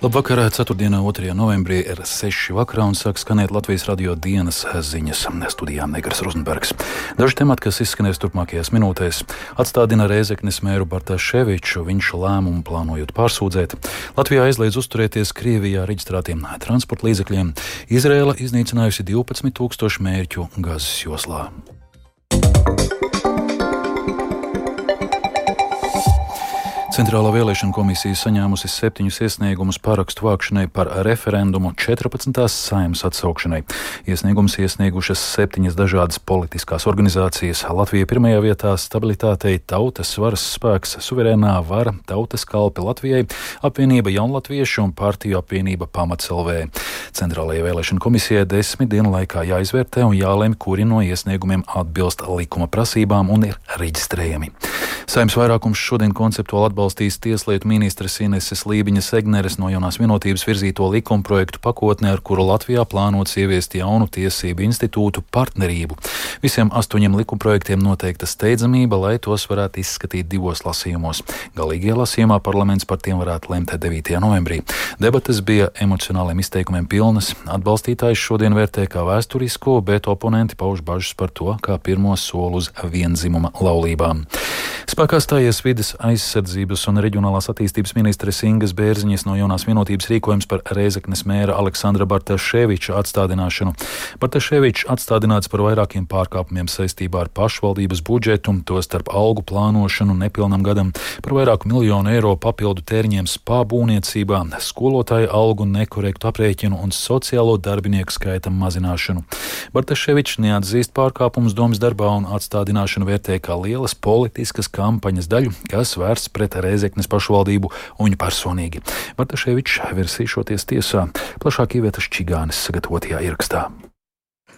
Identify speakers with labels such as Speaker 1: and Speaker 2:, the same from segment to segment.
Speaker 1: Labvakar, 4. novembrī ir 6. vakarā un sāk skanēt Latvijas radio dienas ziņas studijā Negras Rozenbergs. Daži temati, kas izskanēs turpmākajās minūtēs, atstādina Rēzeknes mēru Bartaševiču, viņš lēmumu plānojot pārsūdzēt. Latvijā aizliedz uzturēties Krievijā reģistrētiem transporta līdzekļiem. Izrēla iznīcinājusi 12 tūkstošu mērķu gazas joslā. Centrālā vēlēšana komisija saņēmusi septiņus iesniegumus parakstu vākšanai par referendumu 14. saimnes atsaukšanai. Iesniegumus iesniegušas septiņas dažādas politiskās organizācijas. Latvija pirmajā vietā stabilitātei, tautas varas spēks, suverēnā vara, tautas kalpe Latvijai, apvienība Jaunlatviešu un partiju apvienība Pamatselvē. Centrālajai vēlēšana komisijai desmit dienu laikā jāizvērtē un jālem, kuri no iesniegumiem atbilst likuma prasībām un ir reģistrējami. Saimnes vairākums šodien konceptuāli atbalstīs Tieslietu ministres Ineses Lībiņas Egneres no jaunās vienotības virzīto likumprojektu pakotni, ar kuru Latvijā plānots ieviest jaunu tiesību institūtu partnerību. Visiem astoņiem likumprojektiem noteikta steidzamība, lai tos varētu izskatīt divos lasījumos. Galīgajā lasījumā parlaments par tiem varētu lemt 9. novembrī. Debates bija emocionāliem izteikumiem pilnas. Atbalstītājs šodien vērtē kā vēsturisko, bet oponenti pauž bažas par to, kā pirmo soli uz vienzimuma laulībām. Spēkā stājies vidas aizsardzības un reģionālās attīstības ministres Ingas Bērziņas no jaunās vienotības rīkojums par Reizeknes mēra Aleksandra Bartaševiča atstādināšanu. Bartaševičs atstādināts par vairākiem pārkāpumiem saistībā ar pašvaldības budžetu, tostarp algu plānošanu nepilnam gadam, par vairāku miljonu eiro papildu tēriņiem spā būvniecībā, skolotāju algu nekorektu aprēķinu un sociālo darbinieku skaita mazināšanu. Bartaševičs neatzīst pārkāpumus domas darbā un atstādināšanu vērtē kā lielas politiskas kampaņas daļu, kas vērsts pret Reizeknes pašvaldību un viņu personīgi. Bartaševičs virsīšoties tiesā plašāk ievietas Čigānes sagatavotajā ierakstā.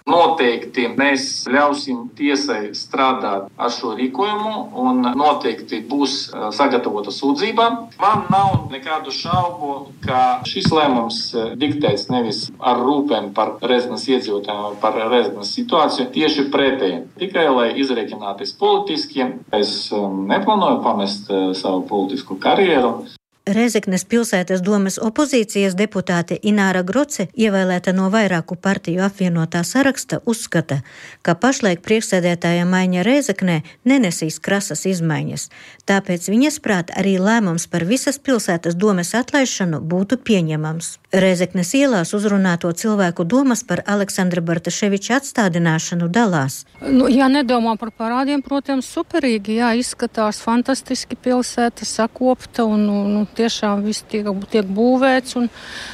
Speaker 2: Noteikti mēs ļausim tiesai strādāt ar šo rīkojumu, un noteikti būs sagatavota sūdzība. Man nav nekādu šaubu, ka šis lēmums diktēts nevis ar rūpēm par Reznas iedzīvotājiem par Reznas situāciju, tieši pretēji. Tikai lai izreikināties politiski, es neplānoju pamest savu politisko karjeru.
Speaker 3: Rezeknes pilsētas domas opozīcijas deputāte Ināra Groce, ievēlēta no vairāku partiju apvienotā saraksta, uzskata, ka pašlaik priekšsēdētāja maiņa Rezeknē nenesīs krasas izmaiņas. Tāpēc viņas prāt arī lēmums par visas pilsētas domas atlaišanu būtu pieņemams. Rezeknes ielās uzrunāto cilvēku domas par Aleksandra Bartaševiča atstādināšanu dalās.
Speaker 4: Nu, ja nedomā par parādiem, protams, superīgi, jā, izskatās fantastiski pilsēta, sakopta un, un tiešām viss tiek, tiek būvēts, un,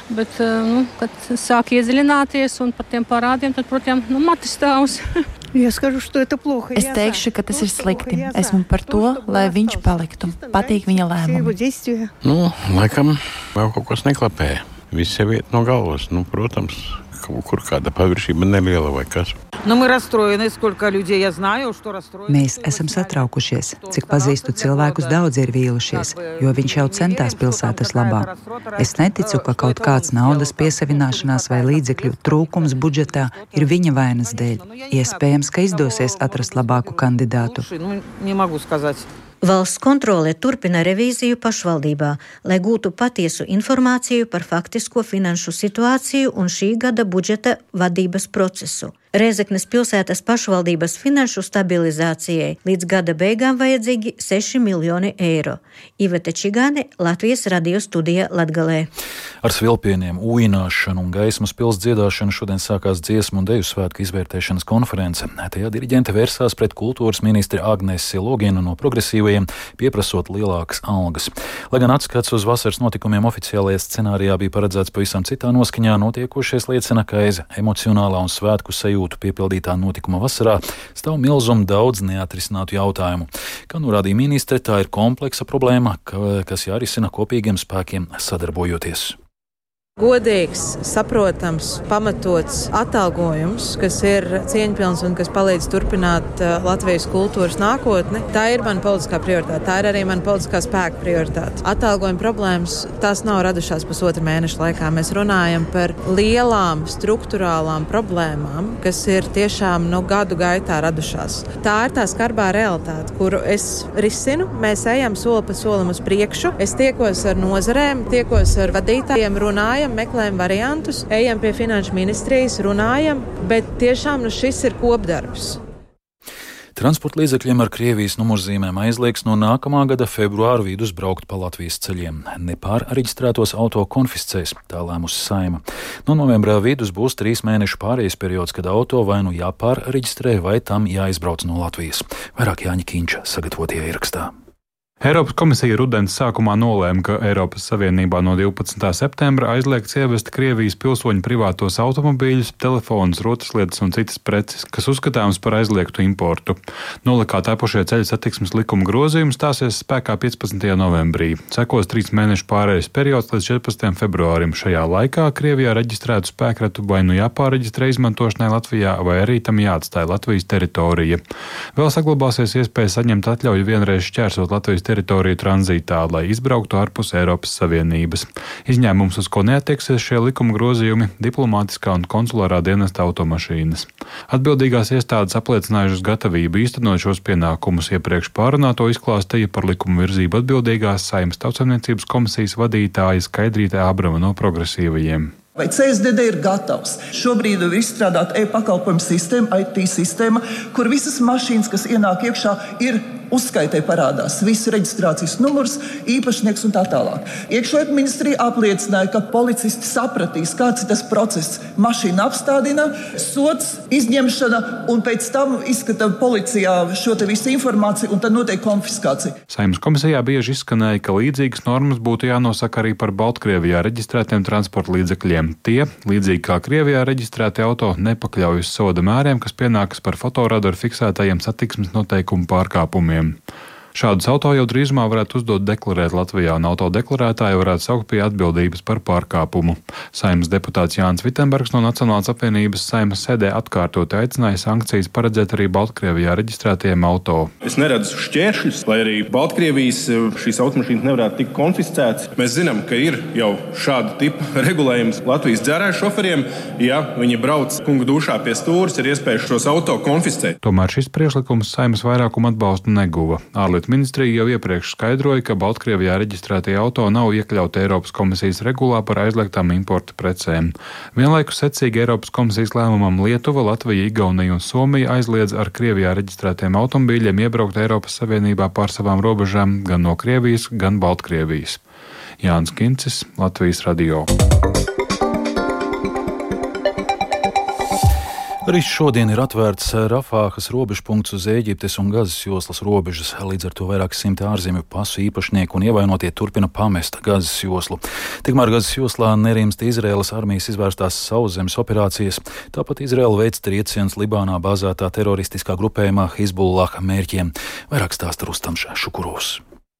Speaker 4: bet, eh, nu, kad sāk iedziļināties un par tiem parādiem, tad, protams, nu, matis stāvs.
Speaker 5: Es teikšu, ka tas ir slikti. Esmu par to, lai viņš paliktu. Patīk viņa lēmumi.
Speaker 6: Nu, laikam vēl kaut kas neklapē. Viss jau iet no galvas. Nu, protams, kaut kur kāda paviršība neliela vai kas.
Speaker 7: Nu,
Speaker 8: Mēs esam satraukušies. Cik pazīstu cilvēkus, daudz ir vīlušies, jo viņš jau centās pilsētas labā. Es neticu, ka kaut kāds naudas piesavināšanās vai līdzekļu trūkums budžetā ir viņa vainas dēļ. Iespējams, ka izdosies atrast labāku kandidātu.
Speaker 3: Valsts kontrole turpina revīziju pašvaldībā, lai gūtu patiesu informāciju par faktisko finanšu situāciju un šī gada budžeta vadības procesu. Rēzeknes pilsētas pašvaldības finanšu stabilizācijai līdz gada beigām vajadzīgi 6 miljoni eiro. Ivete Čigāne, Latvijas radio studija Latgalē.
Speaker 1: Ar svilpieniem, ūināšanu un gaismas pils dziedāšanu šodien sākās dziesmu un deju svētku izvērtēšanas konference. Tajā diriģente vērsās pret kultūras ministri Agnēsi Logienu no progresīvajiem, pieprasot lielākas algas. Lai gan atskats uz vasaras notikumiem oficiālajā scenārijā bija paredzēts pavisam citā noskaņā, notiekošies liecina, ka aiz emocionālā un svētku sajūta sajūtu piepildītā notikuma vasarā stāv milzuma daudz neatrisinātu jautājumu. Kā norādīja ministre, tā ir kompleksa problēma, kas jārisina kopīgiem spēkiem sadarbojoties.
Speaker 7: Godīgs, saprotams, pamatots atalgojums, kas ir cieņpilns un kas palīdz turpināt uh, Latvijas kultūras nākotni, tā ir mana politiskā prioritāte. Tā ir arī mana politiskā spēka prioritāte. Atalgojuma problēmas tās nav radušās pusotra mēneša laikā. Mēs runājam par lielām struktūrālām problēmām, kas ir tiešām no gadu gaitā radušās. Tā ir tā skarbā realitāte, kuru es risinu. Mēs ejam soli pa solim uz priekšu. Es tiekos ar nozarēm, tiekos ar vadītājiem, runājam runājam, meklējam variantus, ejam pie finanšu ministrijas, runājam, bet tiešām nu, šis ir kopdarbs.
Speaker 1: Transporta līdzekļiem ar Krievijas numurzīmēm aizliegs no nākamā gada februāra vidus braukt pa Latvijas ceļiem. Nepārreģistrētos auto konfiscēs, tā lēmusi saima. No novembra vidus būs trīs mēnešu pārējais periods, kad auto vai nu jāpārreģistrē, vai tam jāizbrauc no Latvijas. Vairāk Jāņa Kīņša sagatavotajā ierakstā.
Speaker 9: Eiropas komisija rudens sākumā nolēma, ka Eiropas Savienībā no 12. septembra aizliegts ievest Krievijas pilsoņu privātos automobīļus, telefonus, rotaslietas un citas preces, kas uzskatāms par aizliegtu importu. Nolikā tāpošie ceļu satiksmes likuma grozījumi stāsies spēkā 15. novembrī. Sekos trīs mēnešu pārējais periods līdz 14. februārim. Šajā laikā Krievijā reģistrētu spēkratu vai nu jāpāreģistrē izmantošanai Latvijā, vai arī tam jāatstāja Latvijas teritorija. Vēl saglabāsies iespēja saņemt atļauju vienreiz šķērsot Latvijas teritoriju tranzītā, lai izbrauktu ārpus Eiropas Savienības. Izņēmums, uz ko neatieksies šie likuma grozījumi - diplomātiskā un konsulārā dienesta automašīnas. Atbildīgās iestādes apliecinājušas gatavību īstenot šos pienākumus iepriekš pārunāto izklāstīja par likuma virzību atbildīgās saimnes tautsamniecības komisijas vadītāja Skaidrīte Ābrama no progresīvajiem.
Speaker 10: Vai CSDD ir gatavs? Šobrīd ir izstrādāta e-pakalpojumu sistēma, IT sistēma, kur visas mašīnas, kas ienāk iekšā, ir uzskaitē parādās viss reģistrācijas numurs, īpašnieks un tā tālāk. Iekšlietu ministrija apliecināja, ka policisti sapratīs, kāds ir tas process. Mašīna apstādina, sots, izņemšana, un pēc tam izskata policijā šo visu informāciju, un tad notiek konfiskācija.
Speaker 9: Saimnes komisijā bieži izskanēja, ka līdzīgas normas būtu jānosaka arī par Baltkrievijā reģistrētiem transporta līdzekļiem. Tie, līdzīgi kā Krievijā reģistrēti auto, nepakļaujas soda mēriem, kas pienākas par fotoradaru fiksētajiem satiksmes noteikumu pārkāpumiem him Šādus auto jau drīzumā varētu uzdot deklarēt Latvijā, un autodeklarētāji varētu saukt pie atbildības par pārkāpumu. Saimnes deputāts Jānis Vitsenbergs no Nacionālās apvienības saimnes sēdē atkārtot aicināja sankcijas paredzēt arī Baltkrievijā reģistrētiem auto.
Speaker 11: Es neredzu šķēršļus, lai arī Baltkrievijas eh, šīs automašīnas nevarētu tikt konfiscētas. Mēs zinām, ka ir jau šāda tipa regulējums Latvijas dzērāju šoferiem. Ja viņi brauc kungu dušā pie stūres, ir iespēja šos auto konfiscēt.
Speaker 9: Tomēr šis priekšlikums saimnes vairākumu atbalstu neguva. Ārlietu Ārlietu ministrija jau iepriekš skaidroja, ka Baltkrievijā reģistrētie auto nav iekļauti Eiropas komisijas regulā par aizliegtām importa precēm. Vienlaikus secīgi Eiropas komisijas lēmumam Lietuva, Latvija, Igaunija un Somija aizliedz ar Krievijā reģistrētiem automobīļiem iebraukt Eiropas Savienībā pār savām robežām gan no Krievijas, gan Baltkrievijas. Jānis Kincis, Latvijas radio.
Speaker 1: Arī šodien ir atvērts Rafāhas robežpunkts uz Eģiptes un Gazas joslas robežas. Līdz ar to vairāk simti ārzemju pasu īpašnieku un ievainotie turpina pamest Gazas joslu. Tikmēr Gazas joslā nerimst Izraēlas armijas izvērstās sauszemes operācijas, tāpat Izraela veic triecienus Libānā bāzētā teroristiskā grupējumā Hizbullah mērķiem. Vairāk stāsta Rustams Šukurovs.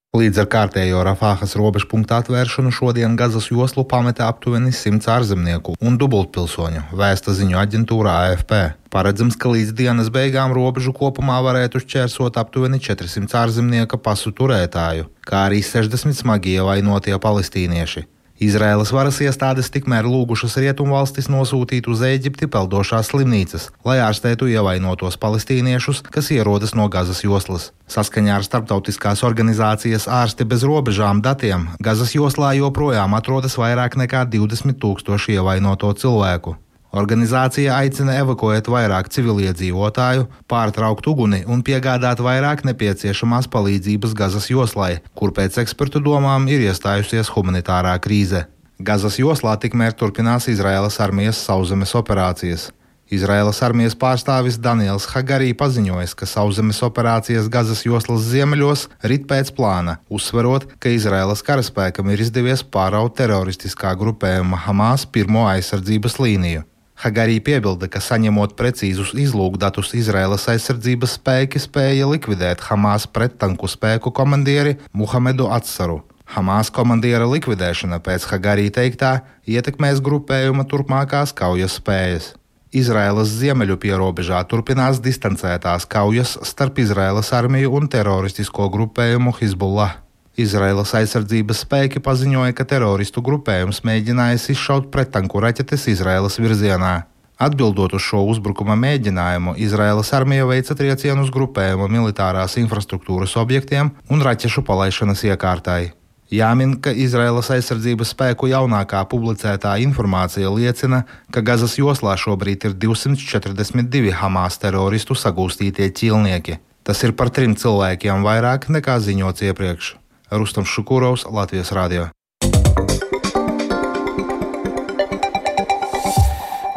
Speaker 12: Līdz ar kārtējo Rafāhas robežpunktu atvēršanu šodien Gazas joslu pameta aptuveni 100 ārzemnieku un dubultpilsoņu, vēsta ziņu aģentūra AFP. Paredzams, ka līdz dienas beigām robežu kopumā varētu šķērsot aptuveni 400 ārzemnieka pasu turētāju, kā arī 60 smagi ievainotie palestīnieši. Izraēlas varas iestādes tikmēr lūgušas rietumvalstis nosūtīt uz Eģipti peldošās slimnīcas, lai ārstētu ievainotos palestīniešus, kas ierodas no Gazas joslas. Saskaņā ar starptautiskās organizācijas ārsti bez robežām datiem Gazas joslā joprojām atrodas vairāk nekā 20 tūkstoši ievainoto cilvēku. Organizācija aicina evakuēt vairāk civiliedzīvotāju, pārtraukt uguni un piegādāt vairāk nepieciešamās palīdzības Gazas joslai, kur pēc ekspertu domām ir iestājusies humanitārā krīze. Gazas joslā tikmēr turpinās Izraēlas armijas sauszemes operācijas. Izraēlas armijas pārstāvis Daniels Hagarī paziņojis, ka sauszemes operācijas Gazas joslas ziemeļos rit pēc plāna, uzsverot, ka Izraēlas karaspēkam ir izdevies pāraut teroristiskā grupējuma Hamas pirmo aizsardzības līniju. Hagarī piebilda, ka saņemot precīzus izlūkdatus, Izraēlas aizsardzības spēki spēja likvidēt Hamas prettanku spēku komandieri Muhamedu Atsaru. Hamas komandiera likvidēšana pēc Hagarī teiktā ietekmēs grupējuma turpmākās kaujas spējas. Izraēlas ziemeļu pierobežā turpinās distancētās kaujas starp Izraēlas armiju un teroristisko grupējumu Hizbullah. Izraēlas aizsardzības spēki paziņoja, ka teroristu grupējums mēģinājis izšaut pretanku raķetes Izraēlas virzienā. Atbildot uz šo uzbrukuma mēģinājumu, Izraēlas armija veica triecienus grupējuma militārās infrastruktūras objektiem un raķešu palaišanas iekārtai. Jāmin, ka Izraēlas aizsardzības spēku jaunākā publicētā informācija liecina, ka Gazas joslā šobrīd ir 242 Hamas teroristu sagūstītie ķīlnieki. Tas ir par trim cilvēkiem vairāk nekā ziņots iepriekš. Rustam Šukurovs, Latvijas Rādio.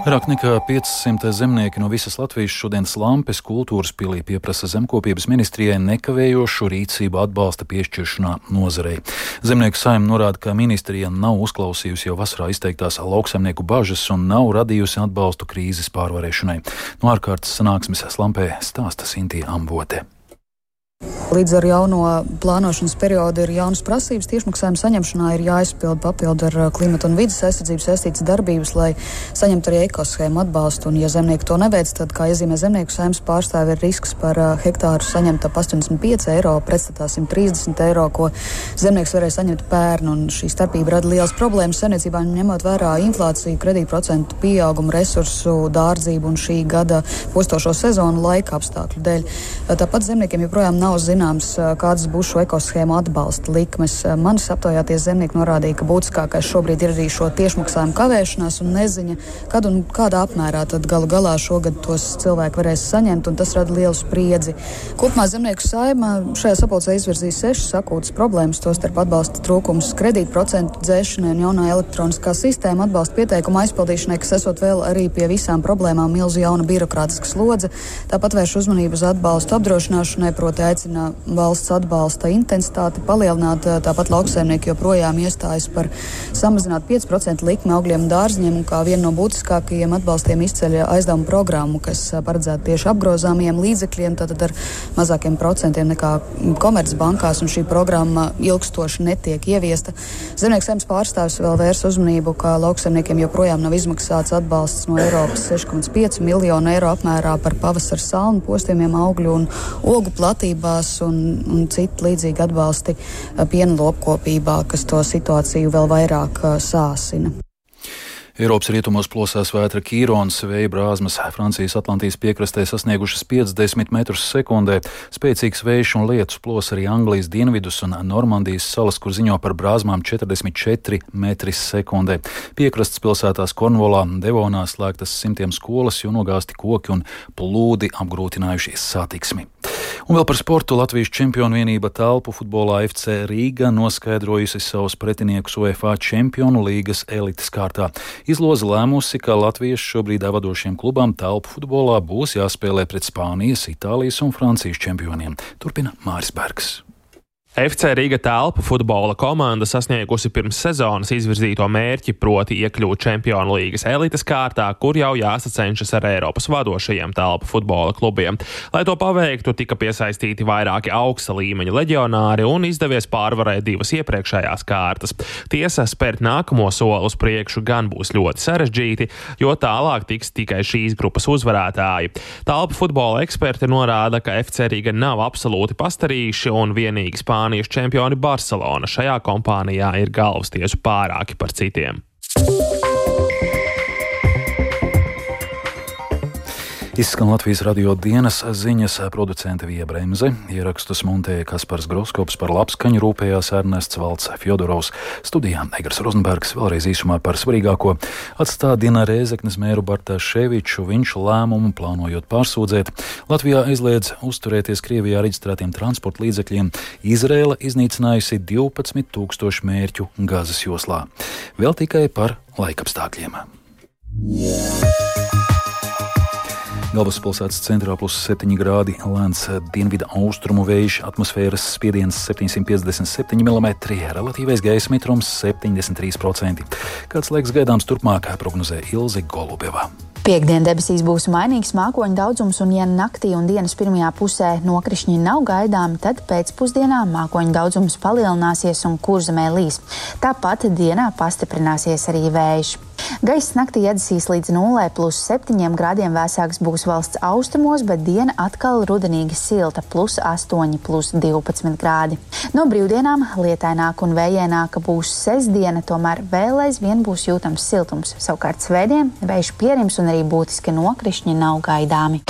Speaker 1: Vairāk nekā 500 zemnieki no visas Latvijas šodien Slampes kultūras pilī pieprasa zemkopības ministrijai nekavējošu rīcību atbalsta piešķiršanā nozarei. Zemnieku saima norāda, ka ministrija nav uzklausījusi jau vasarā izteiktās lauksaimnieku bažas un nav radījusi atbalstu krīzes pārvarēšanai. No ārkārtas sanāksmes Slampē stāsta Sintīna Amvote.
Speaker 13: Līdz ar jauno plānošanas periodu ir jaunas prasības. Tiešmaksājuma saņemšanā ir jāizpild papildu ar uh, klimata un vidas aizsardzību saistītas darbības, lai saņemtu arī ekoshēmu atbalstu. Un, ja zemnieki to neveic, tad, kā iezīmē zemnieku saimnes pārstāvi, ir risks par uh, hektāru saņemt ap 85 eiro, pretstatā 130 eiro, ko zemnieks varēja saņemt pērn. Un šī starpība rada liels problēmas saimniecībā, ņemot vērā inflāciju, kredītprocentu pieaugumu, resursu dārdzību un šī gada postošo sezonu laika apstākļu dēļ. Tāpat zemniekiem joprojām nav nav zināms, kādas būs šo ekoshēmu atbalsta likmes. Manis aptaujāties zemnieki norādīja, ka būtiskākais šobrīd ir arī šo tiešmaksājumu kavēšanās un neziņa, kad un kādā apmērā tad galu galā šogad tos cilvēki varēs saņemt, un tas rada lielu spriedzi. Kopumā zemnieku saima šajā sapulcē izvirzīja sešas akūtas problēmas, tostarp atbalsta trūkums kredītprocentu dzēšanai un jaunā elektroniskā sistēma atbalsta pieteikuma aizpildīšanai, kas esot vēl arī pie visām problēmām milzu jauna birokrātiska slodze. Tāpat vērš uzmanību uz atbalstu apdrošināšanai, proti aicina valsts atbalsta intensitāti palielināt. Tāpat lauksaimnieki joprojām iestājas par samazināt 5% likmi augļiem un dārziņiem, un kā vienu no būtiskākajiem atbalstiem izceļ aizdevumu programmu, kas paredzēta tieši apgrozāmiem līdzekļiem, tātad ar mazākiem procentiem nekā komercbankās, un šī programma ilgstoši netiek ieviesta. Zemnieks saimnes pārstāvis vēl vērs uzmanību, ka lauksaimniekiem joprojām nav izmaksāts atbalsts no Eiropas 6,5 miljonu eiro apmērā par pavasara salmu postījumiem augļu un ogu platībā saimniecībās un, un citi līdzīgi atbalsti eh, piena lopkopībā, kas to situāciju vēl vairāk eh, sāsina.
Speaker 1: Eiropas rietumos plosās vētra Kīrons, vēja brāzmas Francijas Atlantijas piekrastē sasniegušas 50 metrus sekundē. Spēcīgs vējš un lietus plos arī Anglijas dienvidus un Normandijas salas, kur ziņo par brāzmām 44 metri sekundē. Piekrastes pilsētās Kornvolā, Devonā slēgtas simtiem skolas, jo nogāzti koki un plūdi apgrūtinājuši satiksmi. Un vēl par sportu Latvijas čempionu vienība telpu futbolā FC Rīga noskaidrojusi savus pretiniekus UEFA Čempionu līgas elites kārtā. Izloze lēmusi, ka Latvijas šobrīd vadošiem klubām telpu futbolā būs jāspēlē pret Spānijas, Itālijas un Francijas čempioniem. Turpina Māris Bergs.
Speaker 14: FC Riga telpu futbola komanda sasniegusi pirms sezonas izvirzīto mērķi, proti iekļūt Čempionu līgas elites kārtā, kur jau jāsacenšas ar Eiropas vadošajiem telpu futbola klubiem. Lai to paveiktu, tika piesaistīti vairāki augsta līmeņa leģionāri un izdevies pārvarēt divas iepriekšējās kārtas. Tiesa, spērt nākamo soli uz priekšu gan būs ļoti sarežģīti, jo tālāk tiks tikai šīs grupas uzvarētāji. Telpu futbola eksperti norāda, ka FC Riga nav absolūti pastarījuši un vienīgi spāņu Spānijas čempioni Barcelona šajā kompānijā ir galvastiesu pārāki par citiem.
Speaker 1: Izskan Latvijas radio dienas ziņas producente Vija Bremse, ierakstus montēja Kaspars Groskops par labskaņu rūpējās Ernests Valds Fjodorovs. Studijā Egars Rozenbergs vēlreiz īsumā par svarīgāko atstādina Rēzeknes mēru Bartāševiču, viņš lēmumu plānojot pārsūdzēt. Latvijā aizliedz uzturēties Krievijā reģistrētiem transporta līdzekļiem. Izrēla iznīcinājusi 12 tūkstošu mērķu gazas joslā. Vēl tikai par laikapstākļiem. Yeah. Galvaspilsētas centrā plus 7 grādi, lēns dienvidu austrumu vējš, atmosfēras spiediens 757 mm, relatīvais gaisa mitrums 73%. Kāds laiks gaidāms turpmāk, prognozē Ilze Golubeva.
Speaker 15: Piektdien debesīs būs mainīgs mākoņu daudzums, un, ja naktī un dienas pirmajā pusē nokrišņi nav gaidāmi, tad pēcpusdienā mākoņu daudzums palielināsies un kurzemē līs. Tāpat dienā pastiprināsies arī vējš. Gaiss naktī iedasīs līdz 0,7 grādiem vēsāks būs valsts austrumos, bet diena atkal rudenīgi silta - plus 8, plus 12 grādi. No brīvdienām lietaināk un vējaināka būs sestdiena, tomēr vēl aizvien būs jūtams siltums. Savukārt svētdien vējš pierims un arī būtiski nokrišņi nav gaidāmi.